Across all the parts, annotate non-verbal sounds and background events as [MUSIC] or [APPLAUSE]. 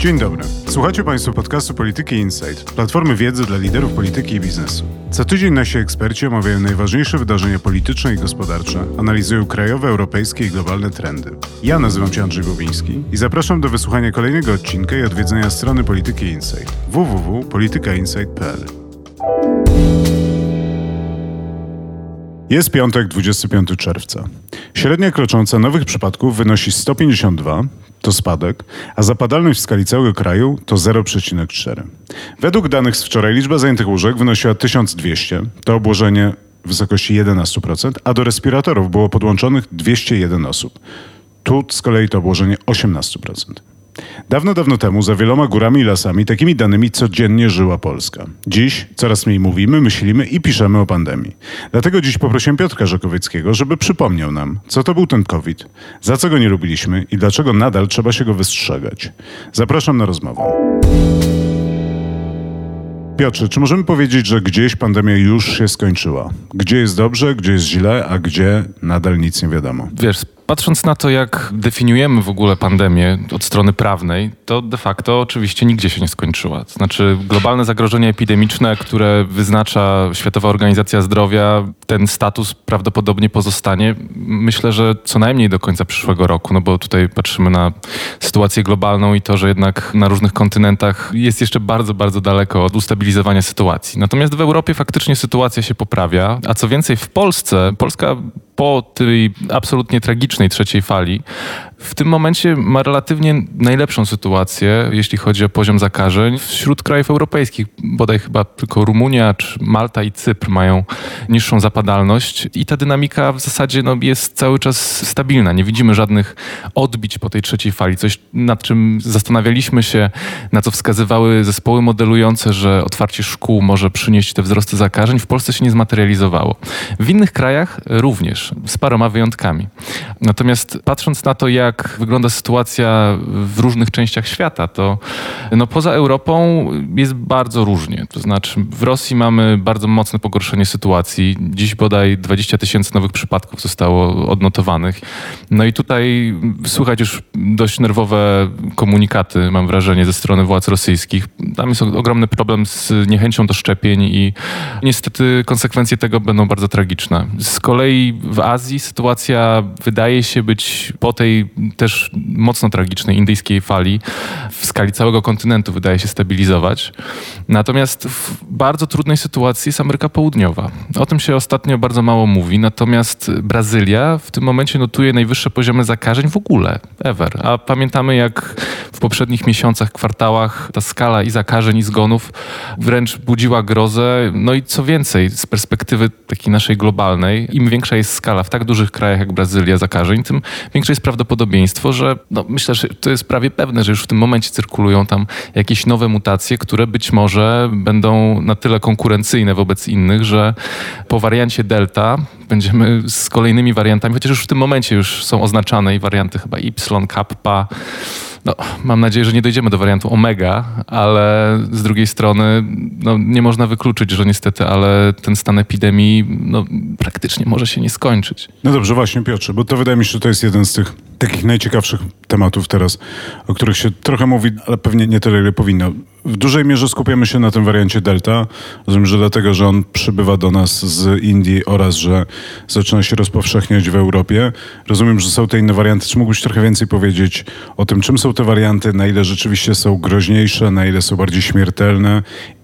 Dzień dobry. Słuchacie Państwo podcastu Polityki Insight, platformy wiedzy dla liderów polityki i biznesu. Co tydzień nasi eksperci omawiają najważniejsze wydarzenia polityczne i gospodarcze, analizują krajowe, europejskie i globalne trendy. Ja nazywam się Andrzej Bobiński i zapraszam do wysłuchania kolejnego odcinka i odwiedzenia strony Polityki Insight www.politykainsight.pl. Jest piątek, 25 czerwca. Średnia krocząca nowych przypadków wynosi 152, to spadek, a zapadalność w skali całego kraju to 0,4. Według danych z wczoraj liczba zajętych łóżek wynosiła 1200, to obłożenie w wysokości 11%, a do respiratorów było podłączonych 201 osób. Tu z kolei to obłożenie 18%. Dawno, dawno temu za wieloma górami i lasami takimi danymi codziennie żyła Polska. Dziś coraz mniej mówimy, myślimy i piszemy o pandemii. Dlatego dziś poprosiłem Piotra Żakowieckiego, żeby przypomniał nam, co to był ten COVID, za co go nie lubiliśmy i dlaczego nadal trzeba się go wystrzegać. Zapraszam na rozmowę. Piotrze, czy możemy powiedzieć, że gdzieś pandemia już się skończyła? Gdzie jest dobrze, gdzie jest źle, a gdzie nadal nic nie wiadomo? Wiesz, Patrząc na to, jak definiujemy w ogóle pandemię od strony prawnej, to de facto oczywiście nigdzie się nie skończyła. To znaczy globalne zagrożenie epidemiczne, które wyznacza Światowa Organizacja Zdrowia, ten status prawdopodobnie pozostanie, myślę, że co najmniej do końca przyszłego roku, no bo tutaj patrzymy na sytuację globalną i to, że jednak na różnych kontynentach jest jeszcze bardzo, bardzo daleko od ustabilizowania sytuacji. Natomiast w Europie faktycznie sytuacja się poprawia, a co więcej w Polsce, Polska po tej absolutnie tragicznej trzeciej fali w tym momencie ma relatywnie najlepszą sytuację, jeśli chodzi o poziom zakażeń wśród krajów europejskich. Bodaj chyba tylko Rumunia, czy Malta i Cypr mają niższą zapadalność i ta dynamika w zasadzie no, jest cały czas stabilna. Nie widzimy żadnych odbić po tej trzeciej fali. Coś, nad czym zastanawialiśmy się, na co wskazywały zespoły modelujące, że otwarcie szkół może przynieść te wzrosty zakażeń, w Polsce się nie zmaterializowało. W innych krajach również, z paroma wyjątkami. Natomiast patrząc na to, jak jak wygląda sytuacja w różnych częściach świata, to no, poza Europą jest bardzo różnie. To znaczy w Rosji mamy bardzo mocne pogorszenie sytuacji. Dziś bodaj 20 tysięcy nowych przypadków zostało odnotowanych. No i tutaj słychać już dość nerwowe komunikaty, mam wrażenie, ze strony władz rosyjskich. Tam jest ogromny problem z niechęcią do szczepień i niestety konsekwencje tego będą bardzo tragiczne. Z kolei w Azji sytuacja wydaje się być po tej też mocno tragicznej indyjskiej fali w skali całego kontynentu wydaje się stabilizować. Natomiast w bardzo trudnej sytuacji jest Ameryka Południowa. O tym się ostatnio bardzo mało mówi, natomiast Brazylia w tym momencie notuje najwyższe poziomy zakażeń w ogóle, ever. A pamiętamy jak w poprzednich miesiącach, kwartałach ta skala i zakażeń i zgonów wręcz budziła grozę. No i co więcej, z perspektywy takiej naszej globalnej, im większa jest skala w tak dużych krajach jak Brazylia zakażeń, tym większe jest prawdopodobieństwo że no, myślę, że to jest prawie pewne, że już w tym momencie cyrkulują tam jakieś nowe mutacje, które być może będą na tyle konkurencyjne wobec innych, że po wariancie Delta będziemy z kolejnymi wariantami, chociaż już w tym momencie już są oznaczane i warianty chyba Y, Kappa, no, mam nadzieję, że nie dojdziemy do wariantu omega, ale z drugiej strony no, nie można wykluczyć, że niestety, ale ten stan epidemii no, praktycznie może się nie skończyć. No dobrze, właśnie Piotrze, bo to wydaje mi się, że to jest jeden z tych takich najciekawszych tematów teraz, o których się trochę mówi, ale pewnie nie tyle, ile powinno. W dużej mierze skupiamy się na tym wariancie Delta. Rozumiem, że dlatego, że on przybywa do nas z Indii oraz, że zaczyna się rozpowszechniać w Europie. Rozumiem, że są te inne warianty. Czy mógłbyś trochę więcej powiedzieć o tym, czym są te warianty, na ile rzeczywiście są groźniejsze, na ile są bardziej śmiertelne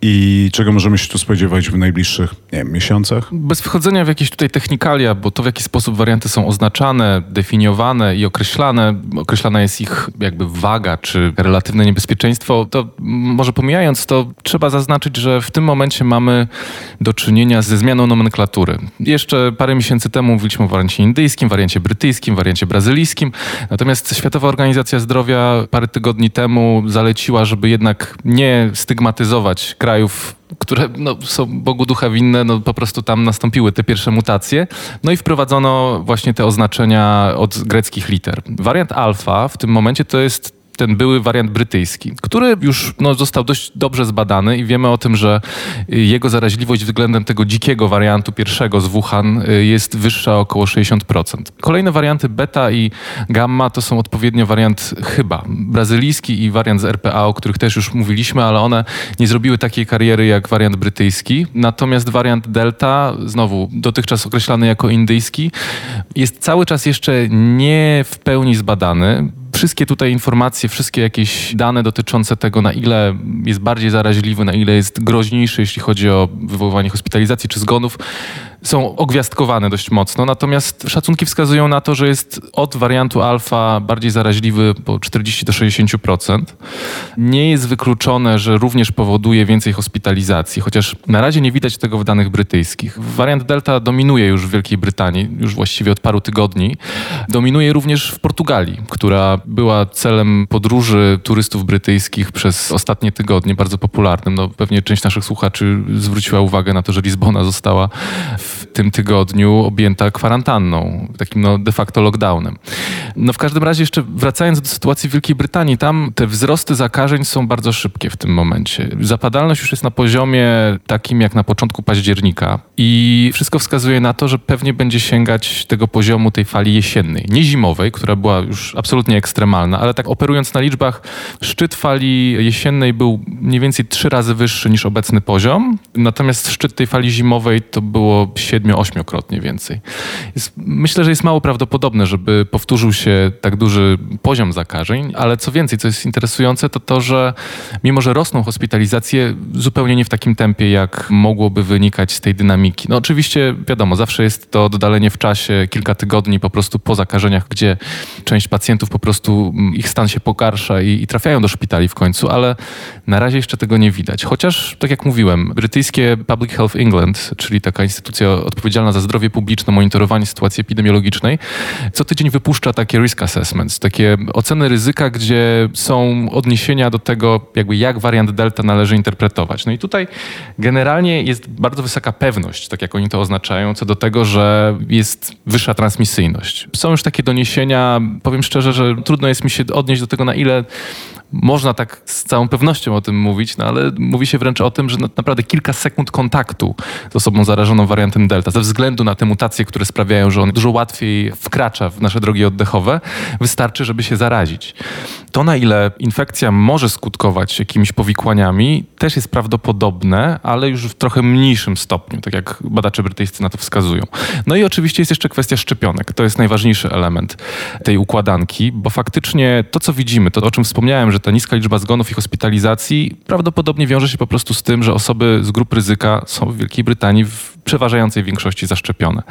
i czego możemy się tu spodziewać w najbliższych nie wiem, miesiącach? Bez wchodzenia w jakieś tutaj technikalia, bo to w jaki sposób warianty są oznaczane, definiowane i określane, określana jest ich jakby waga czy relatywne niebezpieczeństwo, to może pomijając to, trzeba zaznaczyć, że w tym momencie mamy do czynienia ze zmianą nomenklatury. Jeszcze parę miesięcy temu mówiliśmy o wariancie indyjskim, wariancie brytyjskim, wariancie brazylijskim, natomiast Światowa Organizacja Zdrowia parę tygodni temu zaleciła, żeby jednak nie stygmatyzować krajów które no, są Bogu ducha winne, no, po prostu tam nastąpiły te pierwsze mutacje. No i wprowadzono właśnie te oznaczenia od greckich liter. Wariant alfa w tym momencie to jest ten były wariant brytyjski, który już no, został dość dobrze zbadany i wiemy o tym, że jego zaraźliwość względem tego dzikiego wariantu pierwszego z Wuhan y, jest wyższa około 60%. Kolejne warianty beta i gamma to są odpowiednio wariant chyba brazylijski i wariant z RPA, o których też już mówiliśmy, ale one nie zrobiły takiej kariery jak wariant brytyjski. Natomiast wariant delta, znowu dotychczas określany jako indyjski, jest cały czas jeszcze nie w pełni zbadany wszystkie tutaj informacje, wszystkie jakieś dane dotyczące tego, na ile jest bardziej zaraźliwy, na ile jest groźniejszy, jeśli chodzi o wywoływanie hospitalizacji czy zgonów, są ogwiazdkowane dość mocno, natomiast szacunki wskazują na to, że jest od wariantu alfa bardziej zaraźliwy po 40 do 60%. Nie jest wykluczone, że również powoduje więcej hospitalizacji, chociaż na razie nie widać tego w danych brytyjskich. Wariant delta dominuje już w Wielkiej Brytanii, już właściwie od paru tygodni. Dominuje również w Portugalii, która była celem podróży turystów brytyjskich przez ostatnie tygodnie, bardzo popularnym. No, pewnie część naszych słuchaczy zwróciła uwagę na to, że Lizbona została w tym tygodniu objęta kwarantanną, takim no de facto lockdownem. No w każdym razie jeszcze wracając do sytuacji w Wielkiej Brytanii, tam te wzrosty zakażeń są bardzo szybkie w tym momencie. Zapadalność już jest na poziomie takim jak na początku października i wszystko wskazuje na to, że pewnie będzie sięgać tego poziomu tej fali jesiennej, nie zimowej, która była już absolutnie ekstremalna, ale tak operując na liczbach, szczyt fali jesiennej był mniej więcej trzy razy wyższy niż obecny poziom, natomiast szczyt tej fali zimowej to było siedmiu, ośmiokrotnie więcej. Jest, myślę, że jest mało prawdopodobne, żeby powtórzył się tak duży poziom zakażeń, ale co więcej, co jest interesujące, to to, że mimo, że rosną hospitalizacje, zupełnie nie w takim tempie, jak mogłoby wynikać z tej dynamiki. No oczywiście, wiadomo, zawsze jest to oddalenie w czasie kilka tygodni po prostu po zakażeniach, gdzie część pacjentów po prostu mm, ich stan się pogarsza i, i trafiają do szpitali w końcu, ale na razie jeszcze tego nie widać. Chociaż, tak jak mówiłem, brytyjskie Public Health England, czyli taka instytucja odpowiedzialna za zdrowie publiczne, monitorowanie sytuacji epidemiologicznej, co tydzień wypuszcza takie risk assessments, takie oceny ryzyka, gdzie są odniesienia do tego, jakby jak wariant delta należy interpretować. No i tutaj generalnie jest bardzo wysoka pewność, tak jak oni to oznaczają, co do tego, że jest wyższa transmisyjność. Są już takie doniesienia, powiem szczerze, że trudno jest mi się odnieść do tego, na ile można tak z całą pewnością o tym mówić, no ale mówi się wręcz o tym, że naprawdę kilka sekund kontaktu z osobą zarażoną wariantem delta, ze względu na te mutacje, które sprawiają, że on dużo łatwiej wkracza w nasze drogi oddechowe, wystarczy, żeby się zarazić. To, na ile infekcja może skutkować jakimiś powikłaniami, też jest prawdopodobne, ale już w trochę mniejszym stopniu, tak jak badacze brytyjscy na to wskazują. No i oczywiście jest jeszcze kwestia szczepionek. To jest najważniejszy element tej układanki, bo faktycznie to, co widzimy, to o czym wspomniałem, że ta niska liczba zgonów i hospitalizacji prawdopodobnie wiąże się po prostu z tym, że osoby z grup ryzyka są w Wielkiej Brytanii w przeważającej większości zaszczepione.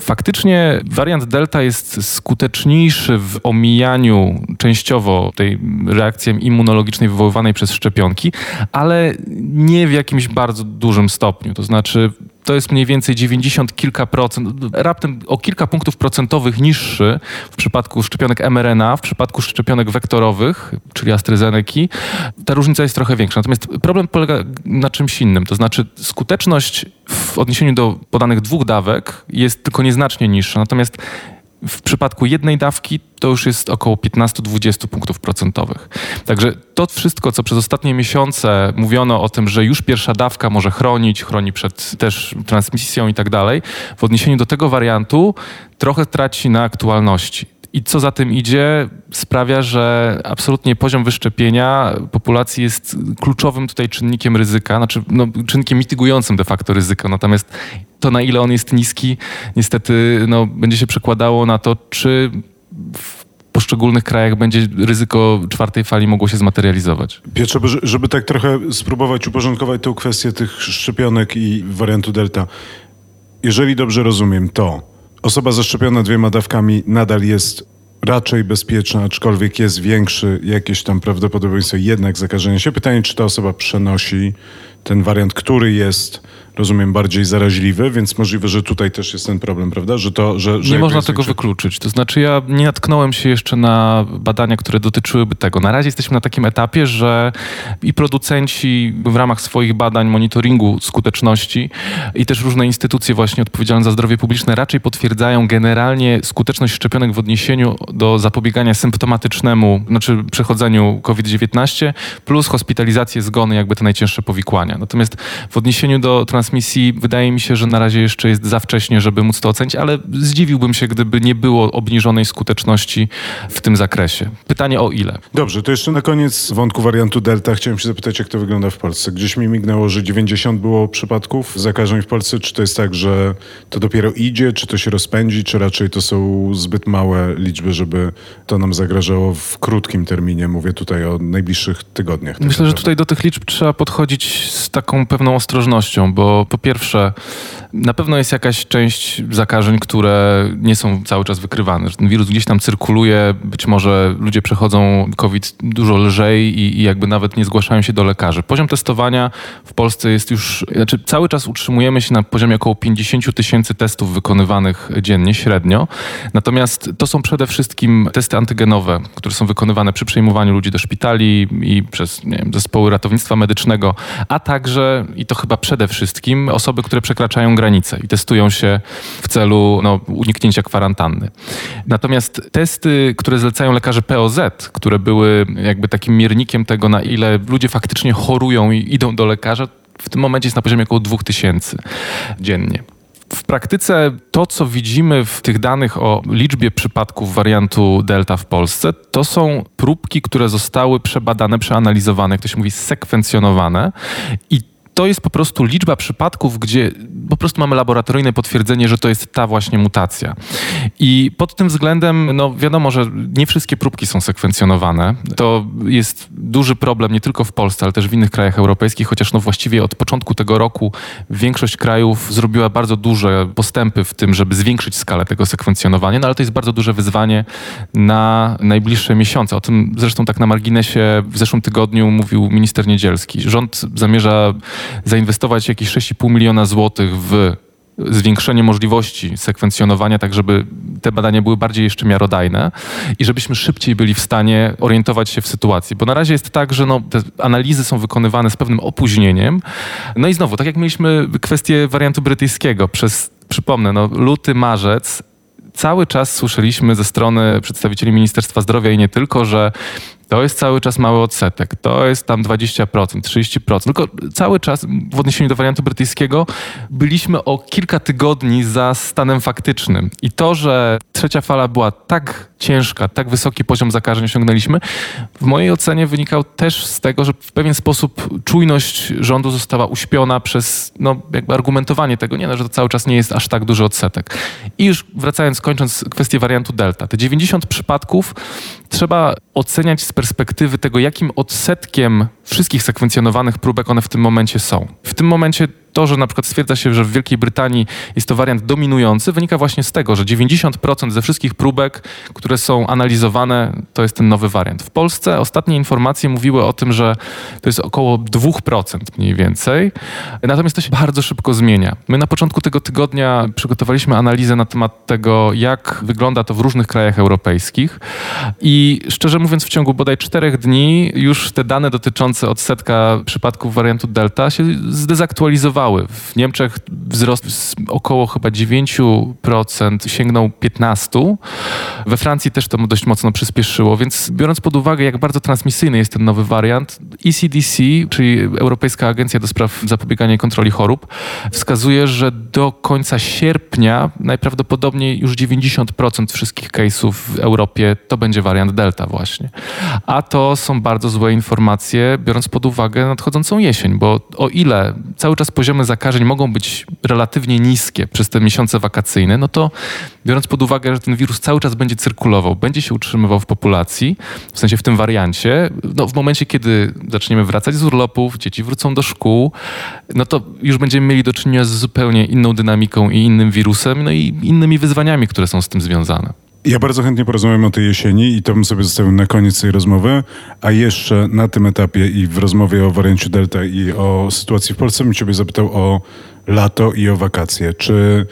Faktycznie wariant Delta jest skuteczniejszy w omijaniu częściowo tej reakcji immunologicznej wywoływanej przez szczepionki, ale nie w jakimś bardzo dużym stopniu. To znaczy to jest mniej więcej 90 kilka procent, raptem o kilka punktów procentowych niższy w przypadku szczepionek mRNA, w przypadku szczepionek wektorowych, czyli AstraZeneca. Ta różnica jest trochę większa. Natomiast problem polega na czymś innym, to znaczy skuteczność w odniesieniu do podanych dwóch dawek jest tylko nieznacznie niższa. Natomiast w przypadku jednej dawki to już jest około 15-20 punktów procentowych. Także to wszystko, co przez ostatnie miesiące mówiono o tym, że już pierwsza dawka może chronić, chroni przed też transmisją i tak dalej, w odniesieniu do tego wariantu trochę traci na aktualności. I co za tym idzie, sprawia, że absolutnie poziom wyszczepienia populacji jest kluczowym tutaj czynnikiem ryzyka, znaczy no, czynnikiem mitygującym de facto ryzyko. Natomiast to, na ile on jest niski, niestety no, będzie się przekładało na to, czy w poszczególnych krajach będzie ryzyko czwartej fali mogło się zmaterializować. Piotrze, żeby tak trochę spróbować uporządkować tę kwestię tych szczepionek i wariantu delta. Jeżeli dobrze rozumiem, to osoba zaszczepiona dwiema dawkami nadal jest raczej bezpieczna, aczkolwiek jest większy jakieś tam prawdopodobieństwo jednak zakażenia się. Pytanie, czy ta osoba przenosi ten wariant, który jest rozumiem, bardziej zaraźliwy, więc możliwe, że tutaj też jest ten problem, prawda? Że to, że, że nie można tego większy... wykluczyć. To znaczy ja nie natknąłem się jeszcze na badania, które dotyczyłyby tego. Na razie jesteśmy na takim etapie, że i producenci w ramach swoich badań, monitoringu skuteczności i też różne instytucje właśnie odpowiedzialne za zdrowie publiczne raczej potwierdzają generalnie skuteczność szczepionek w odniesieniu do zapobiegania symptomatycznemu, znaczy przechodzeniu COVID-19 plus hospitalizację, zgony, jakby te najcięższe powikłania. Natomiast w odniesieniu do transmisji wydaje mi się, że na razie jeszcze jest za wcześnie, żeby móc to ocenić, ale zdziwiłbym się, gdyby nie było obniżonej skuteczności w tym zakresie. Pytanie o ile? Dobrze, to jeszcze na koniec wątku wariantu Delta chciałem się zapytać, jak to wygląda w Polsce. Gdzieś mi mignęło, że 90 było przypadków zakażeń w Polsce. Czy to jest tak, że to dopiero idzie, czy to się rozpędzi, czy raczej to są zbyt małe liczby, żeby to nam zagrażało w krótkim terminie? Mówię tutaj o najbliższych tygodniach. Tak Myślę, że tutaj do tych liczb trzeba podchodzić z taką pewną ostrożnością, bo po pierwsze, na pewno jest jakaś część zakażeń, które nie są cały czas wykrywane. Ten wirus gdzieś tam cyrkuluje, być może ludzie przechodzą COVID dużo lżej i, i jakby nawet nie zgłaszają się do lekarzy. Poziom testowania w Polsce jest już, znaczy cały czas utrzymujemy się na poziomie około 50 tysięcy testów wykonywanych dziennie średnio. Natomiast to są przede wszystkim testy antygenowe, które są wykonywane przy przejmowaniu ludzi do szpitali i przez nie wiem, zespoły ratownictwa medycznego, a także, i to chyba przede wszystkim, osoby, które przekraczają granice i testują się w celu no, uniknięcia kwarantanny. Natomiast testy, które zlecają lekarze POZ, które były jakby takim miernikiem tego, na ile ludzie faktycznie chorują i idą do lekarza, w tym momencie jest na poziomie około 2000 dziennie. W praktyce to, co widzimy w tych danych o liczbie przypadków wariantu Delta w Polsce, to są próbki, które zostały przebadane, przeanalizowane, jak to się mówi, sekwencjonowane i to jest po prostu liczba przypadków, gdzie po prostu mamy laboratoryjne potwierdzenie, że to jest ta właśnie mutacja. I pod tym względem, no wiadomo, że nie wszystkie próbki są sekwencjonowane. To jest duży problem nie tylko w Polsce, ale też w innych krajach europejskich, chociaż no właściwie od początku tego roku większość krajów zrobiła bardzo duże postępy w tym, żeby zwiększyć skalę tego sekwencjonowania, no ale to jest bardzo duże wyzwanie na najbliższe miesiące. O tym zresztą tak na marginesie w zeszłym tygodniu mówił minister Niedzielski. Rząd zamierza zainwestować jakieś 6,5 miliona złotych w zwiększenie możliwości sekwencjonowania, tak żeby te badania były bardziej jeszcze miarodajne i żebyśmy szybciej byli w stanie orientować się w sytuacji. Bo na razie jest tak, że no, te analizy są wykonywane z pewnym opóźnieniem. No i znowu, tak jak mieliśmy kwestię wariantu brytyjskiego przez, przypomnę, no, luty, marzec, cały czas słyszeliśmy ze strony przedstawicieli Ministerstwa Zdrowia i nie tylko, że to jest cały czas mały odsetek, to jest tam 20%, 30%. Tylko cały czas w odniesieniu do wariantu brytyjskiego byliśmy o kilka tygodni za stanem faktycznym. I to, że trzecia fala była tak ciężka, tak wysoki poziom zakażeń osiągnęliśmy, w mojej ocenie wynikał też z tego, że w pewien sposób czujność rządu została uśpiona przez no, jakby argumentowanie tego, nie, no, że to cały czas nie jest aż tak duży odsetek. I już wracając, kończąc kwestię wariantu Delta. Te 90 przypadków trzeba oceniać z perspektywy tego, jakim odsetkiem wszystkich sekwencjonowanych próbek one w tym momencie są. W tym momencie to, że na przykład stwierdza się, że w Wielkiej Brytanii jest to wariant dominujący, wynika właśnie z tego, że 90% ze wszystkich próbek, które są analizowane, to jest ten nowy wariant. W Polsce ostatnie informacje mówiły o tym, że to jest około 2% mniej więcej. Natomiast to się bardzo szybko zmienia. My na początku tego tygodnia przygotowaliśmy analizę na temat tego, jak wygląda to w różnych krajach europejskich i szczerze mówiąc w ciągu bodaj czterech dni już te dane dotyczące odsetka przypadków wariantu Delta się zdezaktualizowały w Niemczech wzrost z około chyba 9% sięgnął 15%. We Francji też to dość mocno przyspieszyło, więc biorąc pod uwagę, jak bardzo transmisyjny jest ten nowy wariant, ECDC, czyli Europejska Agencja do Spraw Zapobiegania i Kontroli Chorób, wskazuje, że do końca sierpnia najprawdopodobniej już 90% wszystkich case'ów w Europie to będzie wariant Delta właśnie. A to są bardzo złe informacje, biorąc pod uwagę nadchodzącą jesień, bo o ile cały czas poziomy zakażeń mogą być relatywnie niskie przez te miesiące wakacyjne, no to biorąc pod uwagę, że ten wirus cały czas będzie cyrkulował, będzie się utrzymywał w populacji, w sensie w tym wariancie, no w momencie, kiedy zaczniemy wracać z urlopów, dzieci wrócą do szkół, no to już będziemy mieli do czynienia z zupełnie inną dynamiką i innym wirusem, no i innymi wyzwaniami, które są z tym związane. Ja bardzo chętnie porozmawiam o tej jesieni i to bym sobie zostawił na koniec tej rozmowy, a jeszcze na tym etapie i w rozmowie o wariancie Delta i o sytuacji w Polsce bym ciebie zapytał o lato i o wakacje. Czy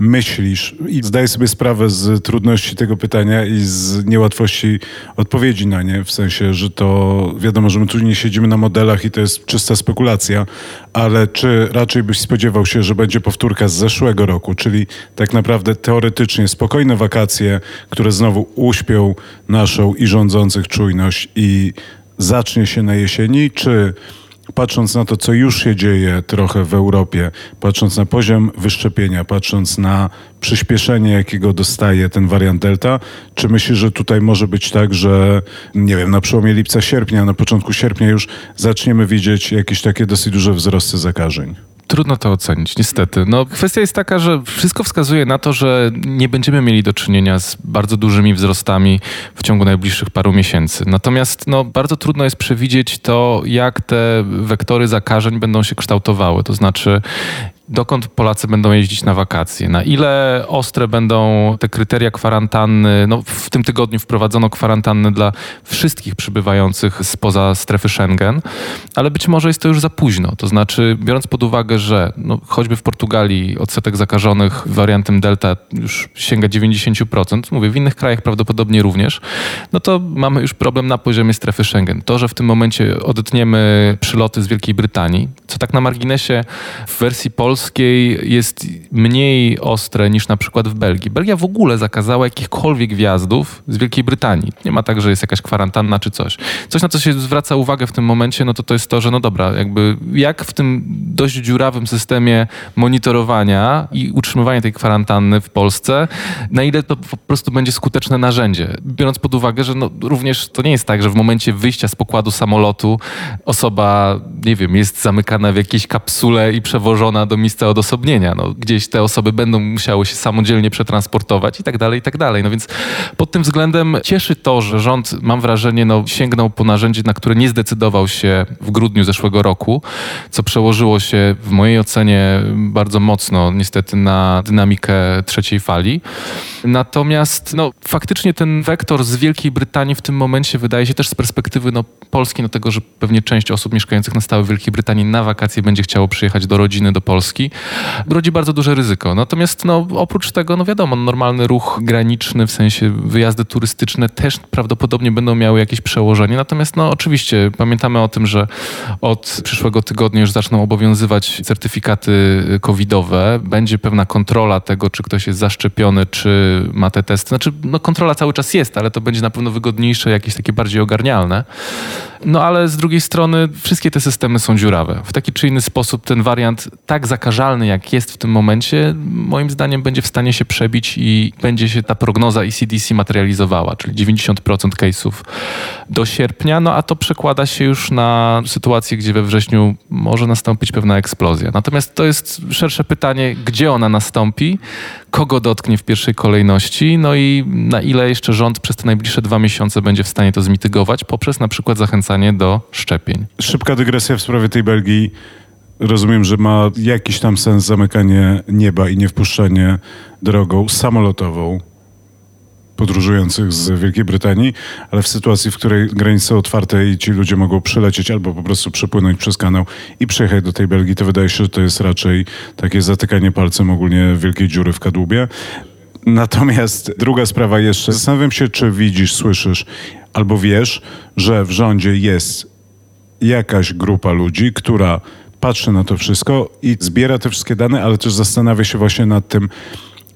myślisz i zdaję sobie sprawę z trudności tego pytania i z niełatwości odpowiedzi na nie, w sensie, że to wiadomo, że my tu nie siedzimy na modelach i to jest czysta spekulacja, ale czy raczej byś spodziewał się, że będzie powtórka z zeszłego roku, czyli tak naprawdę teoretycznie spokojne wakacje, które znowu uśpią naszą i rządzących czujność i zacznie się na jesieni, czy patrząc na to, co już się dzieje trochę w Europie, patrząc na poziom wyszczepienia, patrząc na przyspieszenie, jakiego dostaje ten wariant Delta, czy myślisz, że tutaj może być tak, że nie wiem, na przełomie lipca, sierpnia, na początku sierpnia już zaczniemy widzieć jakieś takie dosyć duże wzrosty zakażeń? Trudno to ocenić, niestety. No, kwestia jest taka, że wszystko wskazuje na to, że nie będziemy mieli do czynienia z bardzo dużymi wzrostami w ciągu najbliższych paru miesięcy. Natomiast no, bardzo trudno jest przewidzieć to, jak te wektory zakażeń będą się kształtowały. To znaczy, dokąd Polacy będą jeździć na wakacje, na ile ostre będą te kryteria kwarantanny. No, w tym tygodniu wprowadzono kwarantanny dla wszystkich przybywających spoza strefy Schengen, ale być może jest to już za późno. To znaczy, biorąc pod uwagę, że no, choćby w Portugalii odsetek zakażonych wariantem Delta już sięga 90%, mówię, w innych krajach prawdopodobnie również, no to mamy już problem na poziomie strefy Schengen. To, że w tym momencie odetniemy przyloty z Wielkiej Brytanii, co tak na marginesie w wersji polskiej polskiej jest mniej ostre niż na przykład w Belgii. Belgia w ogóle zakazała jakichkolwiek wjazdów z Wielkiej Brytanii. Nie ma tak, że jest jakaś kwarantanna czy coś. Coś, na co się zwraca uwagę w tym momencie, no to to jest to, że no dobra, jakby jak w tym dość dziurawym systemie monitorowania i utrzymywania tej kwarantanny w Polsce, na ile to po prostu będzie skuteczne narzędzie. Biorąc pod uwagę, że no również to nie jest tak, że w momencie wyjścia z pokładu samolotu osoba, nie wiem, jest zamykana w jakiejś kapsule i przewożona do miejsca miejsca odosobnienia. No, gdzieś te osoby będą musiały się samodzielnie przetransportować i tak dalej, i tak dalej. No więc pod tym względem cieszy to, że rząd, mam wrażenie, no, sięgnął po narzędzie, na które nie zdecydował się w grudniu zeszłego roku, co przełożyło się w mojej ocenie bardzo mocno niestety na dynamikę trzeciej fali. Natomiast no, faktycznie ten wektor z Wielkiej Brytanii w tym momencie wydaje się też z perspektywy no, Polski, no tego, że pewnie część osób mieszkających na stałe w Wielkiej Brytanii na wakacje będzie chciało przyjechać do rodziny do Polski Polski, rodzi bardzo duże ryzyko. Natomiast no, oprócz tego, no wiadomo, normalny ruch graniczny, w sensie wyjazdy turystyczne też prawdopodobnie będą miały jakieś przełożenie. Natomiast no oczywiście pamiętamy o tym, że od przyszłego tygodnia już zaczną obowiązywać certyfikaty covidowe. Będzie pewna kontrola tego, czy ktoś jest zaszczepiony, czy ma te testy. Znaczy, no kontrola cały czas jest, ale to będzie na pewno wygodniejsze, jakieś takie bardziej ogarnialne. No ale z drugiej strony wszystkie te systemy są dziurawe. W taki czy inny sposób ten wariant tak zakażalny, jak jest w tym momencie, moim zdaniem będzie w stanie się przebić i będzie się ta prognoza ECDC materializowała, czyli 90% case'ów do sierpnia, no a to przekłada się już na sytuację, gdzie we wrześniu może nastąpić pewna eksplozja. Natomiast to jest szersze pytanie, gdzie ona nastąpi, kogo dotknie w pierwszej kolejności, no i na ile jeszcze rząd przez te najbliższe dwa miesiące będzie w stanie to zmitygować poprzez na przykład zachęcanie do szczepień. Szybka dygresja w sprawie tej Belgii. Rozumiem, że ma jakiś tam sens zamykanie nieba i niewpuszczanie drogą samolotową podróżujących z Wielkiej Brytanii, ale w sytuacji, w której granice są otwarte i ci ludzie mogą przylecieć albo po prostu przepłynąć przez kanał i przejechać do tej Belgii, to wydaje się, że to jest raczej takie zatykanie palcem ogólnie wielkiej dziury w kadłubie. Natomiast druga sprawa jeszcze. Zastanawiam się, czy widzisz, słyszysz albo wiesz, że w rządzie jest jakaś grupa ludzi, która patrzy na to wszystko i zbiera te wszystkie dane, ale też zastanawia się właśnie nad tym,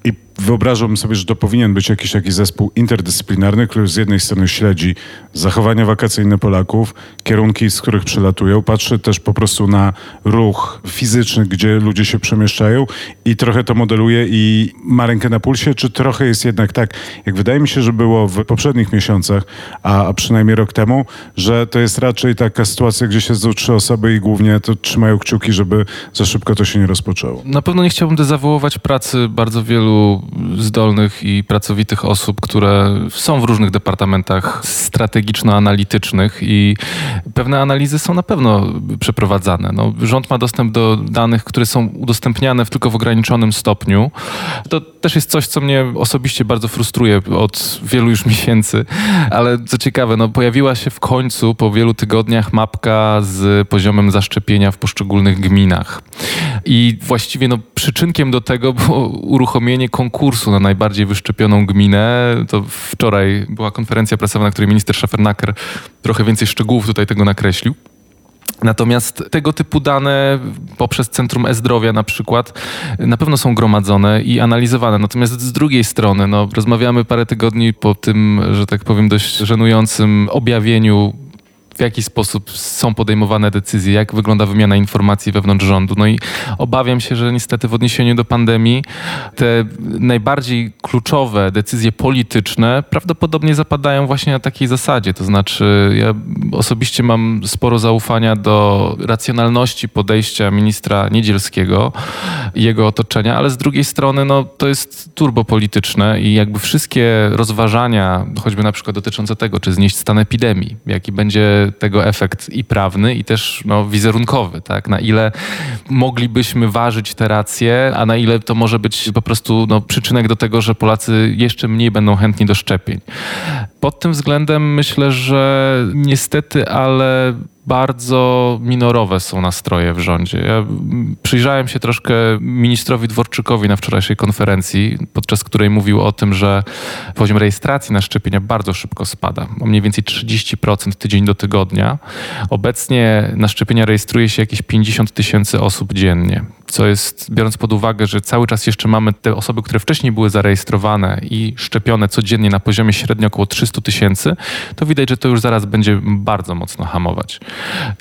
i wyobrażałbym sobie, że to powinien być jakiś taki zespół interdyscyplinarny, który z jednej strony śledzi zachowania wakacyjne Polaków, kierunki, z których przylatują, patrzy też po prostu na ruch fizyczny, gdzie ludzie się przemieszczają i trochę to modeluje i ma rękę na pulsie, czy trochę jest jednak tak, jak wydaje mi się, że było w poprzednich miesiącach, a, a przynajmniej rok temu, że to jest raczej taka sytuacja, gdzie siedzą trzy osoby i głównie to trzymają kciuki, żeby za szybko to się nie rozpoczęło. Na pewno nie chciałbym dezawuować pracy bardzo wielu zdolnych i pracowitych osób, które są w różnych departamentach strategiczno-analitycznych i pewne analizy są na pewno przeprowadzane. No, rząd ma dostęp do danych, które są udostępniane tylko w ograniczonym stopniu. To też jest coś, co mnie osobiście bardzo frustruje od wielu już [LAUGHS] miesięcy, ale co ciekawe, no, pojawiła się w końcu po wielu tygodniach mapka z poziomem zaszczepienia w poszczególnych gminach. I właściwie no, przyczynkiem do tego było uruchomienie konkursu na najbardziej wyszczepioną gminę. To wczoraj była konferencja prasowa, na której minister Schafernaker trochę więcej szczegółów tutaj tego nakreślił. Natomiast tego typu dane poprzez Centrum E-Zdrowia na przykład na pewno są gromadzone i analizowane. Natomiast z drugiej strony, no, rozmawiamy parę tygodni po tym, że tak powiem, dość żenującym objawieniu w jaki sposób są podejmowane decyzje, jak wygląda wymiana informacji wewnątrz rządu. No i obawiam się, że niestety w odniesieniu do pandemii te najbardziej kluczowe decyzje polityczne prawdopodobnie zapadają właśnie na takiej zasadzie. To znaczy, ja osobiście mam sporo zaufania do racjonalności podejścia ministra Niedzielskiego i jego otoczenia, ale z drugiej strony no, to jest turbopolityczne i jakby wszystkie rozważania, choćby na przykład dotyczące tego, czy znieść stan epidemii, jaki będzie tego efekt i prawny, i też no, wizerunkowy, tak? Na ile moglibyśmy ważyć te racje, a na ile to może być po prostu no, przyczynek do tego, że Polacy jeszcze mniej będą chętni do szczepień. Pod tym względem myślę, że niestety, ale bardzo minorowe są nastroje w rządzie. Ja przyjrzałem się troszkę ministrowi Dworczykowi na wczorajszej konferencji, podczas której mówił o tym, że poziom rejestracji na szczepienia bardzo szybko spada. O mniej więcej 30% tydzień do tygodnia. Obecnie na szczepienia rejestruje się jakieś 50 tysięcy osób dziennie co jest, biorąc pod uwagę, że cały czas jeszcze mamy te osoby, które wcześniej były zarejestrowane i szczepione codziennie na poziomie średnio około 300 tysięcy, to widać, że to już zaraz będzie bardzo mocno hamować.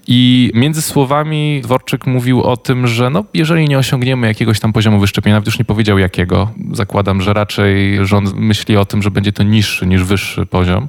I między słowami Dworczyk mówił o tym, że no, jeżeli nie osiągniemy jakiegoś tam poziomu wyszczepienia, nawet już nie powiedział jakiego, zakładam, że raczej rząd myśli o tym, że będzie to niższy niż wyższy poziom.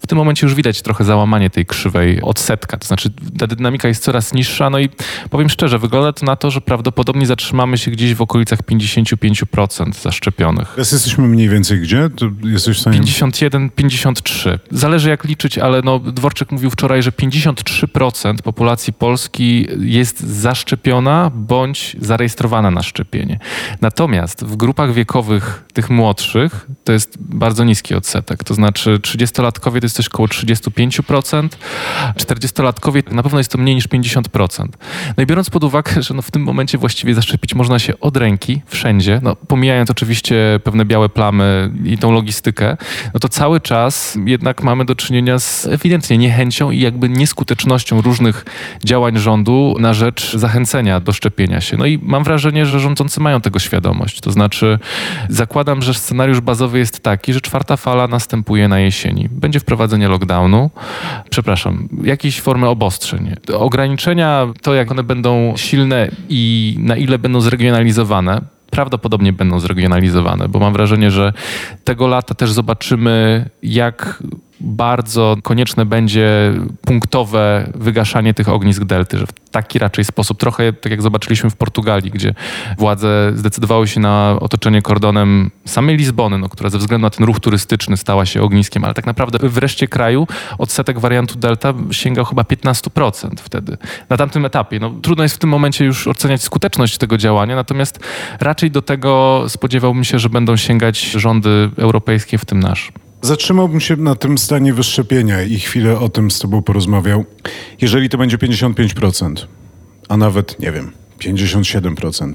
W tym momencie już widać trochę załamanie tej krzywej odsetka, to znaczy ta dynamika jest coraz niższa, no i powiem szczerze, wygląda to na to, że prawdopodobnie zatrzymamy się gdzieś w okolicach 55% zaszczepionych. Teraz jesteśmy mniej więcej gdzie? To jesteś w stanie... 51, 53. Zależy jak liczyć, ale no, Dworczyk mówił wczoraj, że 53% populacji Polski jest zaszczepiona bądź zarejestrowana na szczepienie. Natomiast w grupach wiekowych tych młodszych to jest bardzo niski odsetek. To znaczy 30-latkowie to jest coś około 35%, 40-latkowie na pewno jest to mniej niż 50%. No i biorąc pod uwagę, że no w tym momencie właściwie zaszczepić można się od ręki, wszędzie, no, pomijając oczywiście pewne białe plamy i tą logistykę, no to cały czas jednak mamy do czynienia z ewidentnie niechęcią i jakby nieskutecznością różnych działań rządu na rzecz zachęcenia do szczepienia się. No i mam wrażenie, że rządzący mają tego świadomość. To znaczy zakładam, że scenariusz bazowy jest taki, że czwarta fala następuje na jesieni. Będzie wprowadzenie lockdownu, przepraszam, jakiejś formy obostrzeń. Ograniczenia, to jak one będą silne i na ile będą zregionalizowane, prawdopodobnie będą zregionalizowane, bo mam wrażenie, że tego lata też zobaczymy, jak bardzo konieczne będzie punktowe wygaszanie tych ognisk delty, że w taki raczej sposób, trochę tak jak zobaczyliśmy w Portugalii, gdzie władze zdecydowały się na otoczenie kordonem samej Lizbony, no, która ze względu na ten ruch turystyczny stała się ogniskiem, ale tak naprawdę w reszcie kraju odsetek wariantu delta sięgał chyba 15% wtedy. Na tamtym etapie. No, trudno jest w tym momencie już oceniać skuteczność tego działania, natomiast raczej do tego spodziewałbym się, że będą sięgać rządy europejskie, w tym nasz. Zatrzymałbym się na tym stanie wyszczepienia i chwilę o tym z Tobą porozmawiał. Jeżeli to będzie 55%, a nawet, nie wiem, 57%,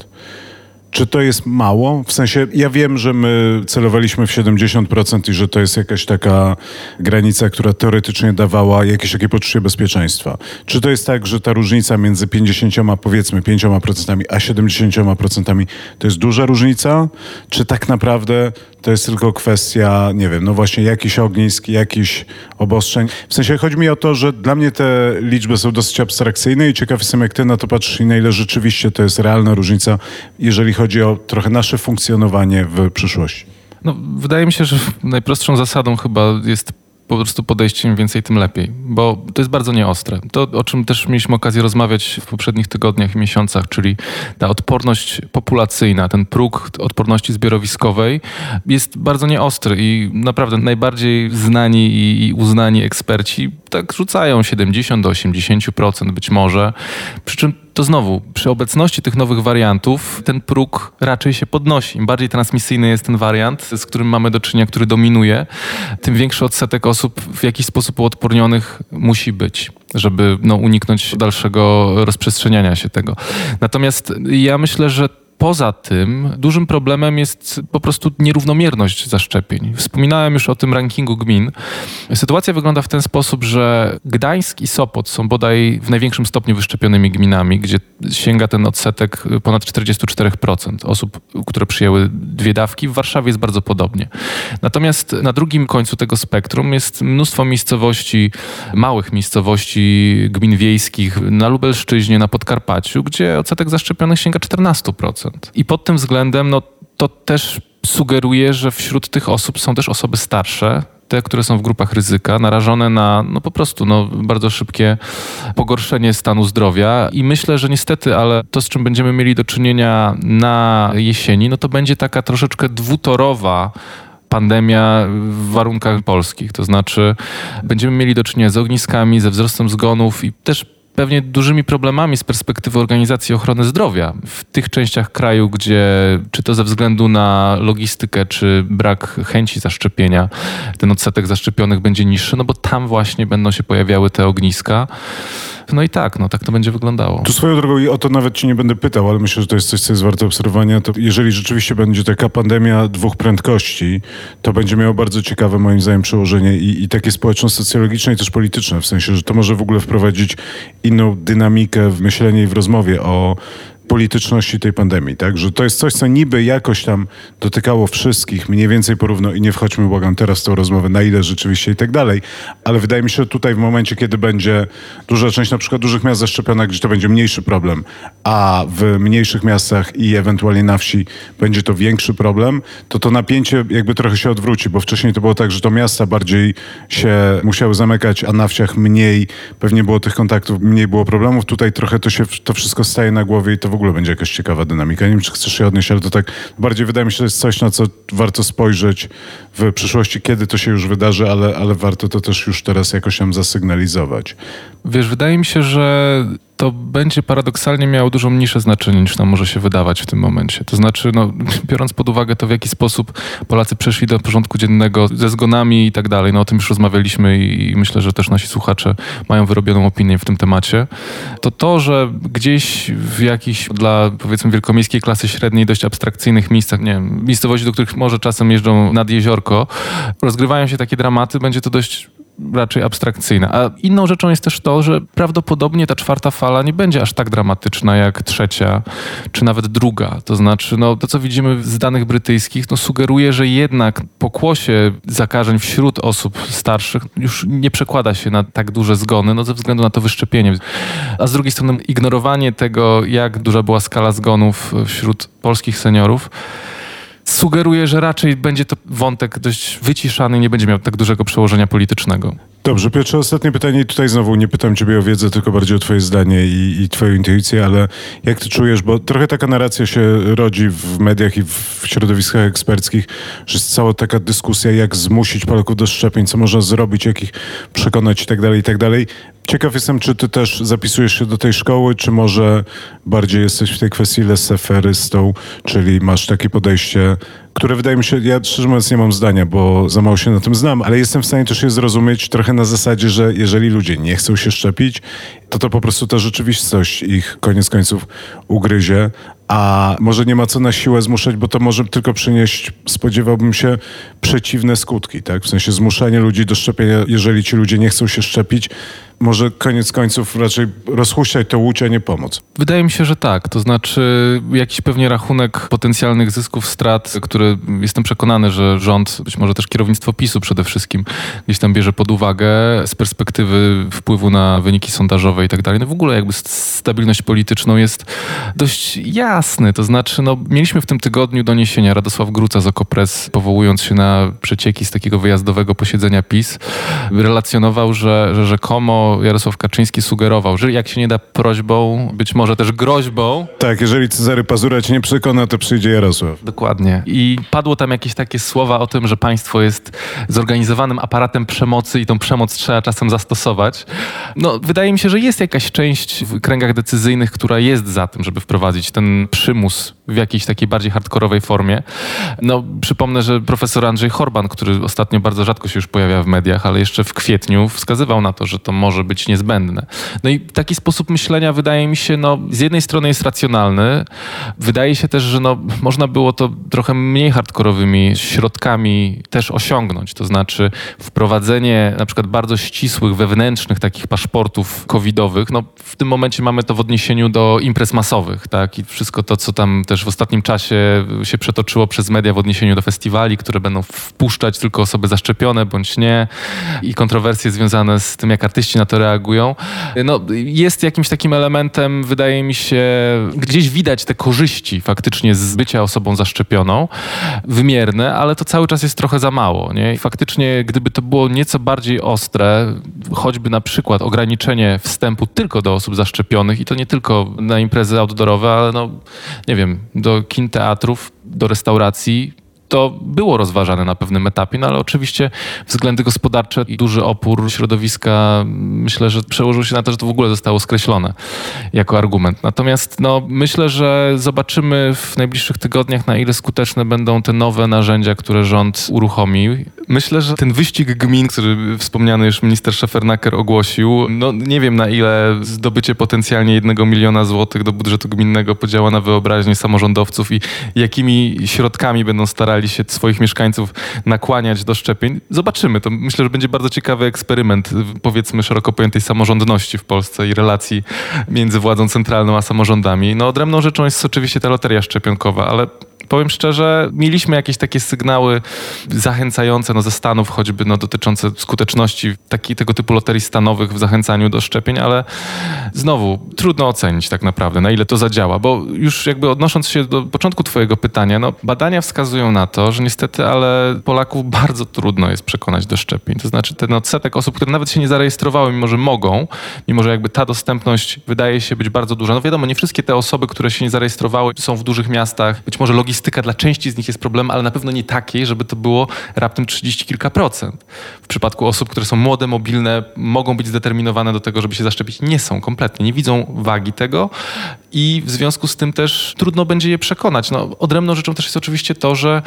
czy to jest mało? W sensie, ja wiem, że my celowaliśmy w 70% i że to jest jakaś taka granica, która teoretycznie dawała jakieś takie poczucie bezpieczeństwa. Czy to jest tak, że ta różnica między 50, powiedzmy 5% a 70% to jest duża różnica? Czy tak naprawdę to jest tylko kwestia, nie wiem, no właśnie jakiś ognisk, jakiś obostrzeń? W sensie chodzi mi o to, że dla mnie te liczby są dosyć abstrakcyjne i ciekaw jestem, jak ty na to patrzysz i na ile rzeczywiście to jest realna różnica, jeżeli chodzi o trochę nasze funkcjonowanie w przyszłości. No, wydaje mi się, że najprostszą zasadą chyba jest po prostu podejście im więcej, tym lepiej, bo to jest bardzo nieostre. To, o czym też mieliśmy okazję rozmawiać w poprzednich tygodniach i miesiącach, czyli ta odporność populacyjna, ten próg odporności zbiorowiskowej jest bardzo nieostry i naprawdę najbardziej znani i uznani eksperci tak rzucają 70 do 80% być może. Przy czym to znowu, przy obecności tych nowych wariantów ten próg raczej się podnosi. Im bardziej transmisyjny jest ten wariant, z którym mamy do czynienia, który dominuje, tym większy odsetek osób w jakiś sposób uodpornionych musi być, żeby no, uniknąć dalszego rozprzestrzeniania się tego. Natomiast ja myślę, że Poza tym dużym problemem jest po prostu nierównomierność zaszczepień. Wspominałem już o tym rankingu gmin. Sytuacja wygląda w ten sposób, że Gdańsk i Sopot są bodaj w największym stopniu wyszczepionymi gminami, gdzie sięga ten odsetek ponad 44% osób, które przyjęły dwie dawki. W Warszawie jest bardzo podobnie. Natomiast na drugim końcu tego spektrum jest mnóstwo miejscowości, małych miejscowości, gmin wiejskich na Lubelszczyźnie, na Podkarpaciu, gdzie odsetek zaszczepionych sięga 14%. I pod tym względem no, to też sugeruje, że wśród tych osób są też osoby starsze, te, które są w grupach ryzyka, narażone na no po prostu no, bardzo szybkie pogorszenie stanu zdrowia. I myślę, że niestety, ale to, z czym będziemy mieli do czynienia na jesieni, no to będzie taka troszeczkę dwutorowa pandemia w warunkach polskich. To znaczy, będziemy mieli do czynienia z ogniskami, ze wzrostem zgonów i też pewnie dużymi problemami z perspektywy organizacji ochrony zdrowia w tych częściach kraju, gdzie czy to ze względu na logistykę, czy brak chęci zaszczepienia, ten odsetek zaszczepionych będzie niższy, no bo tam właśnie będą się pojawiały te ogniska. No i tak, no tak to będzie wyglądało. Tu swoją drogą i o to nawet ci nie będę pytał, ale myślę, że to jest coś, co jest warte obserwowania. To jeżeli rzeczywiście będzie taka pandemia dwóch prędkości, to będzie miało bardzo ciekawe moim zdaniem przełożenie i, i takie społeczno-socjologiczne i też polityczne, w sensie, że to może w ogóle wprowadzić inną dynamikę w myślenie i w rozmowie o polityczności tej pandemii, tak? Że to jest coś, co niby jakoś tam dotykało wszystkich, mniej więcej porówno i nie wchodźmy, błagam, teraz w tą rozmowę, na ile rzeczywiście i tak dalej, ale wydaje mi się, że tutaj w momencie, kiedy będzie duża część na przykład dużych miast zaszczepiona, gdzie to będzie mniejszy problem, a w mniejszych miastach i ewentualnie na wsi będzie to większy problem, to to napięcie jakby trochę się odwróci, bo wcześniej to było tak, że to miasta bardziej się musiały zamykać, a na wsiach mniej, pewnie było tych kontaktów, mniej było problemów. Tutaj trochę to się, to wszystko staje na głowie i to w ogóle będzie jakaś ciekawa dynamika. Nie wiem, czy chcesz się odnieść, ale to tak bardziej wydaje mi się, że jest coś, na co warto spojrzeć w przyszłości, kiedy to się już wydarzy, ale, ale warto to też już teraz jakoś tam zasygnalizować. Wiesz, wydaje mi się, że to będzie paradoksalnie miało dużo mniejsze znaczenie niż nam może się wydawać w tym momencie. To znaczy, no, [LAUGHS] biorąc pod uwagę to, w jaki sposób Polacy przeszli do porządku dziennego ze zgonami i tak dalej, no o tym już rozmawialiśmy i myślę, że też nasi słuchacze mają wyrobioną opinię w tym temacie, to to, że gdzieś w jakichś dla powiedzmy wielkomiejskiej klasy średniej dość abstrakcyjnych miejscach, nie wiem, miejscowości, do których może czasem jeżdżą nad jeziorko, rozgrywają się takie dramaty, będzie to dość raczej abstrakcyjna. A inną rzeczą jest też to, że prawdopodobnie ta czwarta fala nie będzie aż tak dramatyczna jak trzecia, czy nawet druga. To znaczy, no, to co widzimy z danych brytyjskich, no, sugeruje, że jednak pokłosie zakażeń wśród osób starszych już nie przekłada się na tak duże zgony, no, ze względu na to wyszczepienie. A z drugiej strony ignorowanie tego, jak duża była skala zgonów wśród polskich seniorów, sugeruje, że raczej będzie to wątek dość wyciszany, nie będzie miał tak dużego przełożenia politycznego. Dobrze, Piotrze, ostatnie pytanie i tutaj znowu nie pytam ciebie o wiedzę, tylko bardziej o twoje zdanie i, i twoją intuicję, ale jak ty czujesz, bo trochę taka narracja się rodzi w mediach i w środowiskach eksperckich, że jest cała taka dyskusja, jak zmusić Polaków do szczepień, co można zrobić, jak ich przekonać i tak dalej, i tak dalej. Ciekaw jestem, czy ty też zapisujesz się do tej szkoły, czy może bardziej jesteś w tej kwestii leseferystą, czyli masz takie podejście, które wydaje mi się, ja szczerze mówiąc nie mam zdania, bo za mało się na tym znam, ale jestem w stanie też je zrozumieć trochę na zasadzie, że jeżeli ludzie nie chcą się szczepić, to to po prostu ta rzeczywistość ich koniec końców ugryzie, a może nie ma co na siłę zmuszać, bo to może tylko przynieść, spodziewałbym się, przeciwne skutki, tak? W sensie zmuszanie ludzi do szczepienia, jeżeli ci ludzie nie chcą się szczepić, może koniec końców raczej rozhuśtać to łucie, a nie pomóc. Wydaje mi się, że tak. To znaczy jakiś pewnie rachunek potencjalnych zysków, strat, które jestem przekonany, że rząd, być może też kierownictwo PiSu przede wszystkim, gdzieś tam bierze pod uwagę z perspektywy wpływu na wyniki sondażowe i tak dalej. No w ogóle jakby stabilność polityczną jest dość jasny. To znaczy, no, mieliśmy w tym tygodniu doniesienia Radosław Gruca z Okopres, powołując się na przecieki z takiego wyjazdowego posiedzenia PiS, relacjonował, że, że rzekomo Jarosław Kaczyński sugerował, że jak się nie da prośbą, być może też groźbą. Tak, jeżeli Cezary Pazura cię nie przekona, to przyjdzie Jarosław. Dokładnie. I padło tam jakieś takie słowa o tym, że państwo jest zorganizowanym aparatem przemocy i tą przemoc trzeba czasem zastosować. No, wydaje mi się, że jest jakaś część w kręgach decyzyjnych, która jest za tym, żeby wprowadzić ten przymus w jakiejś takiej bardziej hardkorowej formie. No, przypomnę, że profesor Andrzej Horban, który ostatnio bardzo rzadko się już pojawia w mediach, ale jeszcze w kwietniu wskazywał na to, że to może być niezbędne. No i taki sposób myślenia wydaje mi się, no, z jednej strony jest racjonalny. Wydaje się też, że no, można było to trochę mniej hardkorowymi środkami też osiągnąć. To znaczy wprowadzenie na przykład bardzo ścisłych, wewnętrznych takich paszportów covidowych. No, w tym momencie mamy to w odniesieniu do imprez masowych, tak? I wszystko to, co tam też w ostatnim czasie się przetoczyło przez media w odniesieniu do festiwali, które będą wpuszczać tylko osoby zaszczepione bądź nie i kontrowersje związane z tym, jak artyści na to reagują. No, jest jakimś takim elementem, wydaje mi się, gdzieś widać te korzyści faktycznie z bycia osobą zaszczepioną, wymierne, ale to cały czas jest trochę za mało. Nie? I faktycznie, gdyby to było nieco bardziej ostre, choćby na przykład ograniczenie wstępu tylko do osób zaszczepionych i to nie tylko na imprezy outdoorowe, ale no, nie wiem, do kin, teatrów, do restauracji, to było rozważane na pewnym etapie, no ale oczywiście względy gospodarcze i duży opór środowiska myślę, że przełożył się na to, że to w ogóle zostało skreślone jako argument. Natomiast no, myślę, że zobaczymy w najbliższych tygodniach, na ile skuteczne będą te nowe narzędzia, które rząd uruchomi. Myślę, że ten wyścig gmin, który wspomniany już minister Szefernaker ogłosił, no nie wiem na ile zdobycie potencjalnie jednego miliona złotych do budżetu gminnego podziała na wyobraźnię samorządowców i jakimi środkami będą starali starali się swoich mieszkańców nakłaniać do szczepień. Zobaczymy. To myślę, że będzie bardzo ciekawy eksperyment, powiedzmy, szeroko pojętej samorządności w Polsce i relacji między władzą centralną a samorządami. No, odrębną rzeczą jest oczywiście ta loteria szczepionkowa, ale powiem szczerze, mieliśmy jakieś takie sygnały zachęcające no, ze Stanów, choćby no, dotyczące skuteczności taki, tego typu loterii stanowych w zachęcaniu do szczepień, ale znowu trudno ocenić tak naprawdę, na ile to zadziała, bo już jakby odnosząc się do początku twojego pytania, no, badania wskazują na to, że niestety, ale Polaków [LAUGHS] bardzo trudno jest przekonać do szczepień. To znaczy ten odsetek osób, które nawet się nie zarejestrowały, mimo że mogą, mimo że jakby ta dostępność wydaje się być bardzo duża. No wiadomo, nie wszystkie te osoby, które się nie zarejestrowały są w dużych miastach, być może logistycznie logistyka dla części z nich jest problemem, ale na pewno nie takiej, żeby to było raptem 30 kilka procent. W przypadku osób, które są młode, mobilne, mogą być zdeterminowane do tego, żeby się zaszczepić, nie są kompletnie, nie widzą wagi tego i w związku z tym też trudno będzie je przekonać. No, odrębną rzeczą też jest oczywiście to, że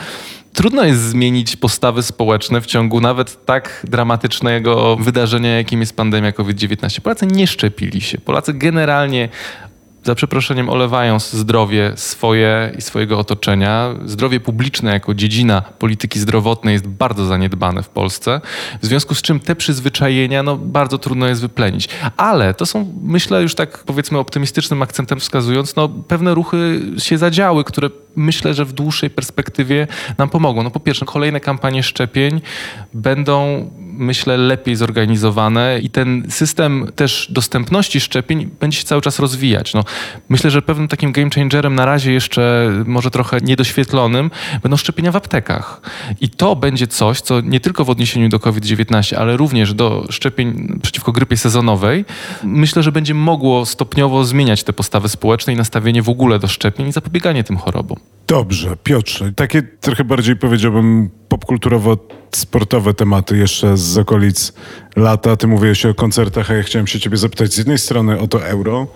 trudno jest zmienić postawy społeczne w ciągu nawet tak dramatycznego wydarzenia, jakim jest pandemia COVID-19. Polacy nie szczepili się. Polacy generalnie za przeproszeniem olewają zdrowie swoje i swojego otoczenia. Zdrowie publiczne jako dziedzina polityki zdrowotnej jest bardzo zaniedbane w Polsce, w związku z czym te przyzwyczajenia no, bardzo trudno jest wyplenić. Ale to są, myślę, już tak powiedzmy optymistycznym akcentem wskazując, no, pewne ruchy się zadziały, które myślę, że w dłuższej perspektywie nam pomogą. No po pierwsze, kolejne kampanie szczepień będą, myślę, lepiej zorganizowane i ten system też dostępności szczepień będzie się cały czas rozwijać. No, myślę, że pewnym takim game changerem na razie jeszcze może trochę niedoświetlonym będą szczepienia w aptekach. I to będzie coś, co nie tylko w odniesieniu do COVID-19, ale również do szczepień przeciwko grypie sezonowej, myślę, że będzie mogło stopniowo zmieniać te postawy społeczne i nastawienie w ogóle do szczepień i zapobieganie tym chorobom. Dobrze, Piotrze. Takie trochę bardziej powiedziałbym popkulturowo-sportowe tematy jeszcze z okolic lata. Ty mówiłeś o koncertach, a ja chciałem się ciebie zapytać z jednej strony o to euro,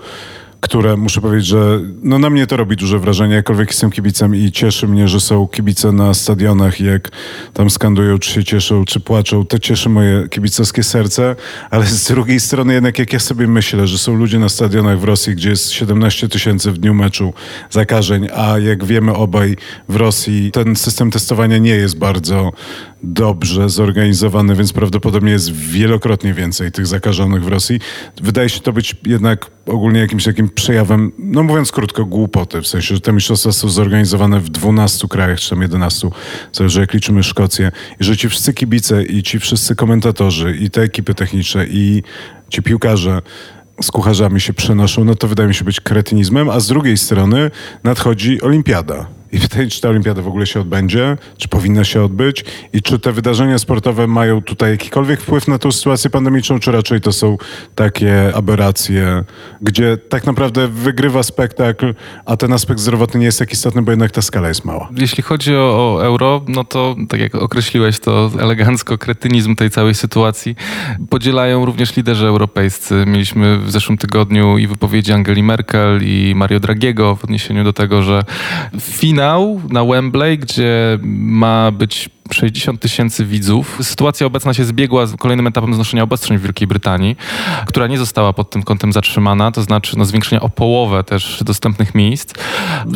które muszę powiedzieć, że no na mnie to robi duże wrażenie, jakkolwiek jestem kibicem i cieszy mnie, że są kibice na stadionach jak tam skandują, czy się cieszą, czy płaczą, to cieszy moje kibicowskie serce, ale z drugiej strony jednak jak ja sobie myślę, że są ludzie na stadionach w Rosji, gdzie jest 17 tysięcy w dniu meczu zakażeń, a jak wiemy obaj w Rosji ten system testowania nie jest bardzo dobrze zorganizowany, więc prawdopodobnie jest wielokrotnie więcej tych zakażonych w Rosji. Wydaje się to być jednak ogólnie jakimś takim przejawem, no mówiąc krótko, głupoty. W sensie, że te mistrzostwa są zorganizowane w 12 krajach, czy tam 11, zależy jak liczymy Szkocję. I że ci wszyscy kibice i ci wszyscy komentatorzy i te ekipy techniczne i ci piłkarze z kucharzami się przenoszą, no to wydaje mi się być kretynizmem, a z drugiej strony nadchodzi olimpiada. I pytanie, czy ta olimpiada w ogóle się odbędzie, czy powinna się odbyć i czy te wydarzenia sportowe mają tutaj jakikolwiek wpływ na tą sytuację pandemiczną, czy raczej to są takie aberracje, gdzie tak naprawdę wygrywa spektakl, a ten aspekt zdrowotny nie jest tak istotny, bo jednak ta skala jest mała. Jeśli chodzi o, o euro, no to tak jak określiłeś to elegancko, kretynizm tej całej sytuacji podzielają również liderzy europejscy. Mieliśmy w zeszłym tygodniu i wypowiedzi Angeli Merkel i Mario Dragiego w odniesieniu do tego, że finał finał na Wembley, gdzie ma być 60 tysięcy widzów. Sytuacja obecna się zbiegła z kolejnym etapem znoszenia obostrzeń w Wielkiej Brytanii, która nie została pod tym kątem zatrzymana, to znaczy no, zwiększenia o połowę też dostępnych miejsc.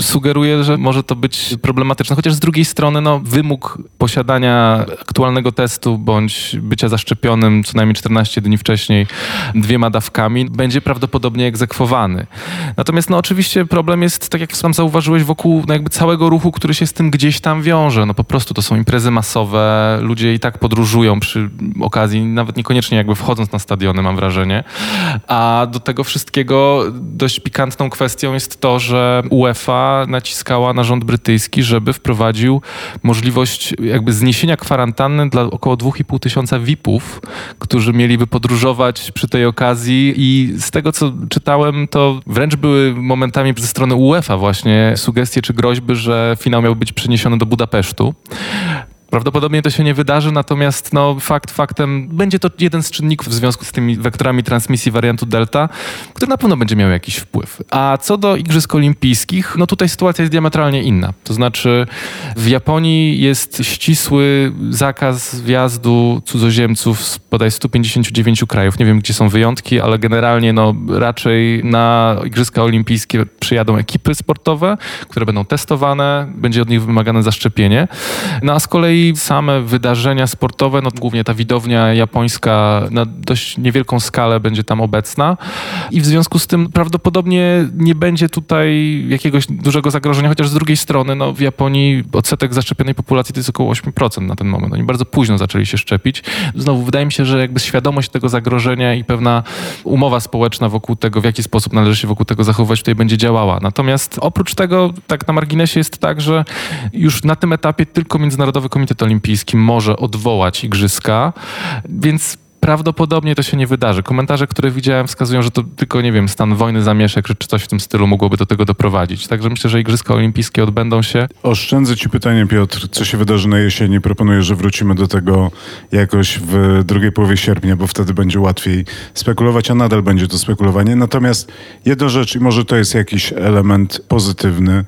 Sugeruje, że może to być problematyczne, chociaż z drugiej strony no, wymóg posiadania aktualnego testu bądź bycia zaszczepionym co najmniej 14 dni wcześniej dwiema dawkami będzie prawdopodobnie egzekwowany. Natomiast no, oczywiście problem jest, tak jak sam zauważyłeś, wokół no, jakby całego ruchu, który się z tym gdzieś tam wiąże. No po prostu to są imprezy masowe, ludzie i tak podróżują przy okazji, nawet niekoniecznie jakby wchodząc na stadiony, mam wrażenie. A do tego wszystkiego dość pikantną kwestią jest to, że UEFA naciskała na rząd brytyjski, żeby wprowadził możliwość jakby zniesienia kwarantanny dla około 2,5 tysiąca VIP-ów, którzy mieliby podróżować przy tej okazji i z tego, co czytałem, to wręcz były momentami ze strony UEFA właśnie sugestie czy groźby, że finał miał być przeniesiony do Budapesztu. Prawdopodobnie to się nie wydarzy, natomiast no, fakt faktem będzie to jeden z czynników w związku z tymi wektorami transmisji wariantu Delta, który na pewno będzie miał jakiś wpływ. A co do Igrzysk Olimpijskich, no tutaj sytuacja jest diametralnie inna. To znaczy w Japonii jest ścisły zakaz wjazdu cudzoziemców z bodaj 159 krajów. Nie wiem, gdzie są wyjątki, ale generalnie no, raczej na Igrzyska Olimpijskie przyjadą ekipy sportowe, które będą testowane, będzie od nich wymagane zaszczepienie. No a z kolei same wydarzenia sportowe, no głównie ta widownia japońska na dość niewielką skalę będzie tam obecna i w związku z tym prawdopodobnie nie będzie tutaj jakiegoś dużego zagrożenia, chociaż z drugiej strony no, w Japonii odsetek zaszczepionej populacji to jest około 8% na ten moment. Oni bardzo późno zaczęli się szczepić. Znowu wydaje mi się, że jakby świadomość tego zagrożenia i pewna umowa społeczna wokół tego, w jaki sposób należy się wokół tego zachowywać, tutaj będzie działała. Natomiast oprócz tego, tak na marginesie jest tak, że już na tym etapie tylko Międzynarodowy Komitet Komitet Olimpijski może odwołać igrzyska, więc prawdopodobnie to się nie wydarzy. Komentarze, które widziałem, wskazują, że to tylko, nie wiem, stan wojny, zamieszek, czy coś w tym stylu mogłoby do tego doprowadzić. Także myślę, że Igrzyska Olimpijskie odbędą się. Oszczędzę Ci pytanie, Piotr, co się wydarzy na jesieni? Proponuję, że wrócimy do tego jakoś w drugiej połowie sierpnia, bo wtedy będzie łatwiej spekulować, a nadal będzie to spekulowanie. Natomiast jedna rzecz, i może to jest jakiś element pozytywny,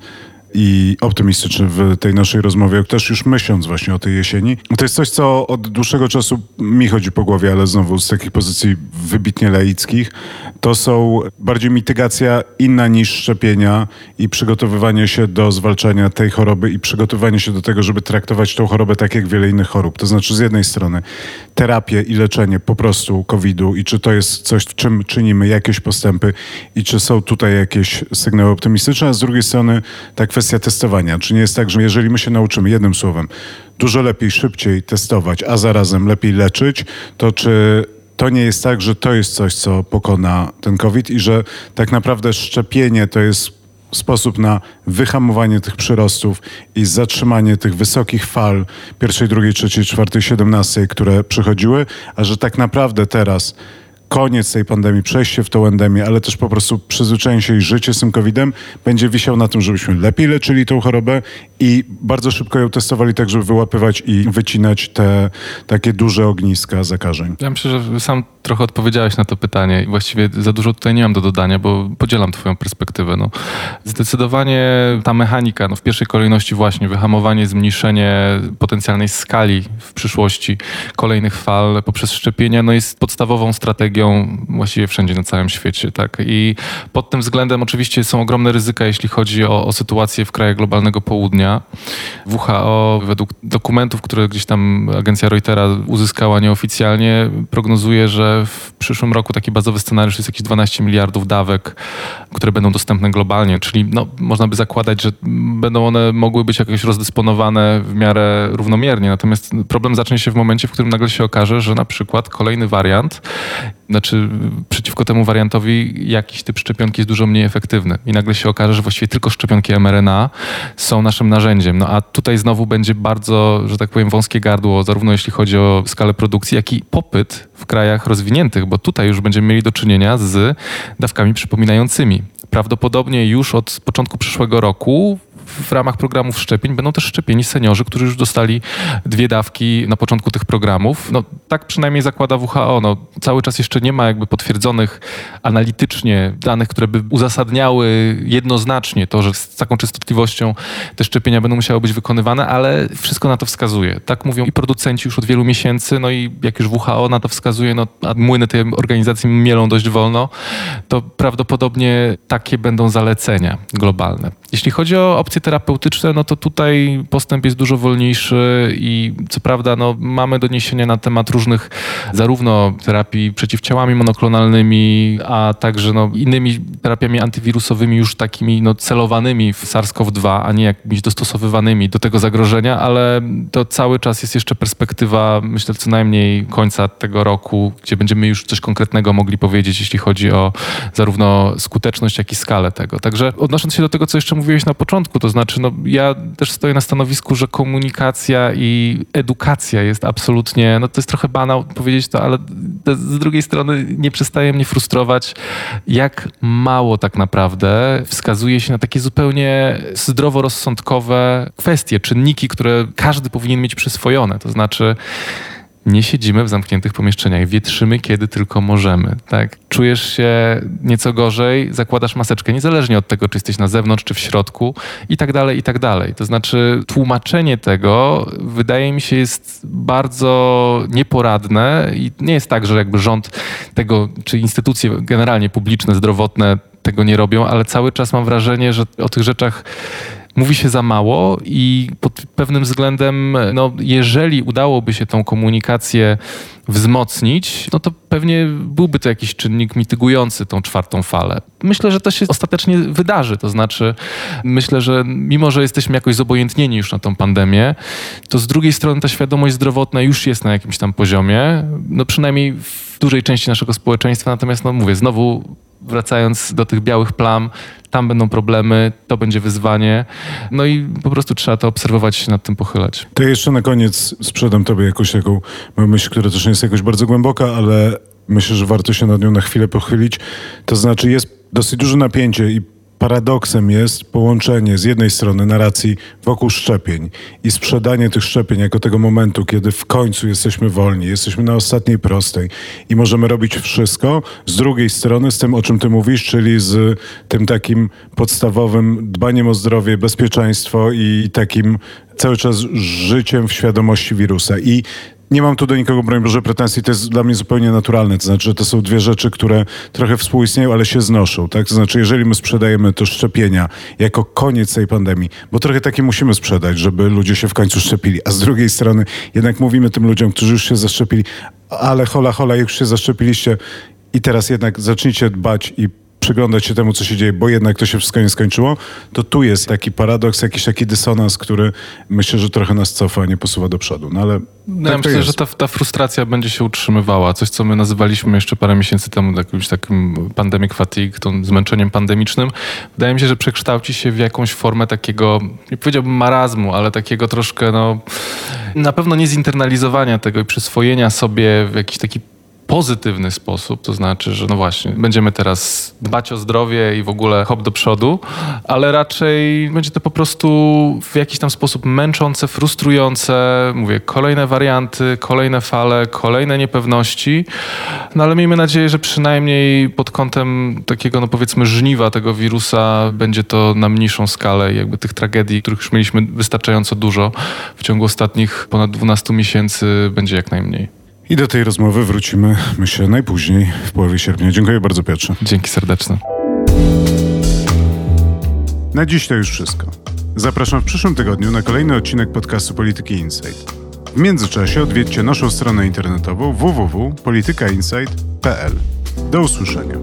i optymistyczny w tej naszej rozmowie, też już myśląc właśnie o tej jesieni. To jest coś, co od dłuższego czasu mi chodzi po głowie, ale znowu z takich pozycji wybitnie laickich. To są bardziej mitygacja inna niż szczepienia i przygotowywanie się do zwalczania tej choroby i przygotowywanie się do tego, żeby traktować tą chorobę tak jak wiele innych chorób. To znaczy z jednej strony terapię i leczenie po prostu COVID-u i czy to jest coś, czym czynimy jakieś postępy i czy są tutaj jakieś sygnały optymistyczne, a z drugiej strony ta kwestia testowania. Czy nie jest tak, że jeżeli my się nauczymy jednym słowem dużo lepiej, szybciej testować, a zarazem lepiej leczyć, to czy to nie jest tak, że to jest coś, co pokona ten COVID i że tak naprawdę szczepienie to jest sposób na wyhamowanie tych przyrostów i zatrzymanie tych wysokich fal pierwszej, drugiej, trzeciej, czwartej, siedemnastej, które przychodziły, a że tak naprawdę teraz koniec tej pandemii, przejście w tą endemię, ale też po prostu przyzwyczajenie się i życie z tym COVID-em będzie wisiał na tym, żebyśmy lepiej leczyli tą chorobę i bardzo szybko ją testowali tak, żeby wyłapywać i wycinać te takie duże ogniska zakażeń. Ja myślę, że sam trochę odpowiedziałeś na to pytanie i właściwie za dużo tutaj nie mam do dodania, bo podzielam twoją perspektywę. No, zdecydowanie ta mechanika, no, w pierwszej kolejności właśnie wyhamowanie, zmniejszenie potencjalnej skali w przyszłości kolejnych fal poprzez szczepienia, no, jest podstawową strategią robią właściwie wszędzie na całym świecie. Tak? I pod tym względem oczywiście są ogromne ryzyka, jeśli chodzi o, o sytuację w krajach globalnego południa. WHO według dokumentów, które gdzieś tam agencja Reutera uzyskała nieoficjalnie, prognozuje, że w przyszłym roku taki bazowy scenariusz jest jakieś 12 miliardów dawek, które będą dostępne globalnie, czyli no, można by zakładać, że będą one mogły być jakoś rozdysponowane w miarę równomiernie. Natomiast problem zacznie się w momencie, w którym nagle się okaże, że na przykład kolejny wariant, znaczy przeciwko temu wariantowi jakiś typ szczepionki jest dużo mniej efektywny. I nagle się okaże, że właściwie tylko szczepionki mRNA są naszym narzędziem. No a tutaj znowu będzie bardzo, że tak powiem, wąskie gardło, zarówno jeśli chodzi o skalę produkcji, jak i popyt w krajach rozwiniętych, bo tutaj już będziemy mieli do czynienia z dawkami przypominającymi. Prawdopodobnie już od początku przyszłego roku w ramach programów szczepień będą też szczepieni seniorzy, którzy już dostali dwie dawki na początku tych programów. No, tak przynajmniej zakłada WHO. No, cały czas jeszcze nie ma jakby potwierdzonych analitycznie danych, które by uzasadniały jednoznacznie to, że z taką częstotliwością te szczepienia będą musiały być wykonywane, ale wszystko na to wskazuje. Tak mówią i producenci już od wielu miesięcy, no i jak już WHO na to wskazuje, no, a młyny tej organizacji mielą dość wolno, to prawdopodobnie takie będą zalecenia globalne. Jeśli chodzi o terapeutyczne, no to tutaj postęp jest dużo wolniejszy i co prawda no, mamy doniesienia na temat różnych zarówno terapii przeciwciałami monoklonalnymi, a także no, innymi terapiami antywirusowymi już takimi no, celowanymi w SARS-CoV-2, a nie jakimiś dostosowywanymi do tego zagrożenia, ale to cały czas jest jeszcze perspektywa, myślę, co najmniej końca tego roku, gdzie będziemy już coś konkretnego mogli powiedzieć, jeśli chodzi o zarówno skuteczność, jak i skalę tego. Także odnosząc się do tego, co jeszcze mówiłeś na początku, to znaczy, no, ja też stoję na stanowisku, że komunikacja i edukacja jest absolutnie, no to jest trochę banał powiedzieć to, ale z drugiej strony nie przestaje mnie frustrować, jak mało tak naprawdę wskazuje się na takie zupełnie zdroworozsądkowe kwestie, czynniki, które każdy powinien mieć przyswojone. To znaczy, nie siedzimy w zamkniętych pomieszczeniach, wietrzymy kiedy tylko możemy. Tak? Czujesz się nieco gorzej, zakładasz maseczkę, niezależnie od tego, czy jesteś na zewnątrz, czy w środku, i tak dalej, i tak dalej. To znaczy, tłumaczenie tego wydaje mi się jest bardzo nieporadne i nie jest tak, że jakby rząd tego, czy instytucje generalnie publiczne, zdrowotne tego nie robią, ale cały czas mam wrażenie, że o tych rzeczach mówi się za mało i pod pewnym względem, no, jeżeli udałoby się tą komunikację wzmocnić, no to pewnie byłby to jakiś czynnik mitygujący tą czwartą falę. Myślę, że to się ostatecznie wydarzy. To znaczy, myślę, że mimo, że jesteśmy jakoś zobojętnieni już na tą pandemię, to z drugiej strony ta świadomość zdrowotna już jest na jakimś tam poziomie, no przynajmniej w dużej części naszego społeczeństwa. Natomiast, no mówię, znowu wracając do tych białych plam, tam będą problemy, to będzie wyzwanie. No i po prostu trzeba to obserwować się nad tym pochylać. To jeszcze na koniec sprzedam tobie jakąś taką myśl, która też nie jest jakoś bardzo głęboka, ale myślę, że warto się nad nią na chwilę pochylić. To znaczy jest dosyć duże napięcie i paradoksem jest połączenie z jednej strony narracji wokół szczepień i sprzedanie tych szczepień jako tego momentu, kiedy w końcu jesteśmy wolni, jesteśmy na ostatniej prostej i możemy robić wszystko, z drugiej strony z tym, o czym ty mówisz, czyli z tym takim podstawowym dbaniem o zdrowie, bezpieczeństwo i takim cały czas życiem w świadomości wirusa. I nie mam tu do nikogo, broń Boże, pretensji, to jest dla mnie zupełnie naturalne. To znaczy, że to są dwie rzeczy, które trochę współistnieją, ale się znoszą, tak? To znaczy, jeżeli my sprzedajemy to szczepienia jako koniec tej pandemii, bo trochę takie musimy sprzedać, żeby ludzie się w końcu szczepili, a z drugiej strony jednak mówimy tym ludziom, którzy już się zaszczepili, ale hola, hola, już się zaszczepiliście i teraz jednak zacznijcie dbać i przyglądać się temu, co się dzieje, bo jednak to się wszystko nie skończyło, to tu jest taki paradoks, jakiś taki dysonans, który myślę, że trochę nas cofa, nie posuwa do przodu. No ale no, tak ja myślę, że ta, ta, frustracja będzie się utrzymywała. Coś, co my nazywaliśmy jeszcze parę miesięcy temu jakimś takim pandemic fatigue, tą zmęczeniem pandemicznym. Wydaje mi się, że przekształci się w jakąś formę takiego, nie powiedziałbym marazmu, ale takiego troszkę, no, na pewno nie zinternalizowania tego i przyswojenia sobie w jakiś taki pozytywny sposób, to znaczy, że no właśnie, będziemy teraz dbać o zdrowie i w ogóle hop do przodu, ale raczej będzie to po prostu w jakiś tam sposób męczące, frustrujące, mówię, kolejne warianty, kolejne fale, kolejne niepewności, no ale miejmy nadzieję, że przynajmniej pod kątem takiego, no powiedzmy, żniwa tego wirusa będzie to na mniejszą skalę i jakby tych tragedii, których już mieliśmy wystarczająco dużo w ciągu ostatnich ponad 12 miesięcy będzie jak najmniej. I do tej rozmowy wrócimy, myślę, najpóźniej w połowie sierpnia. Dziękuję bardzo, Piotrze. Dzięki serdeczne. Na dziś to już wszystko. Zapraszam w przyszłym tygodniu na kolejny odcinek podcastu Polityki Insight. W międzyczasie odwiedźcie naszą stronę internetową www.politykainsight.pl. Do usłyszenia.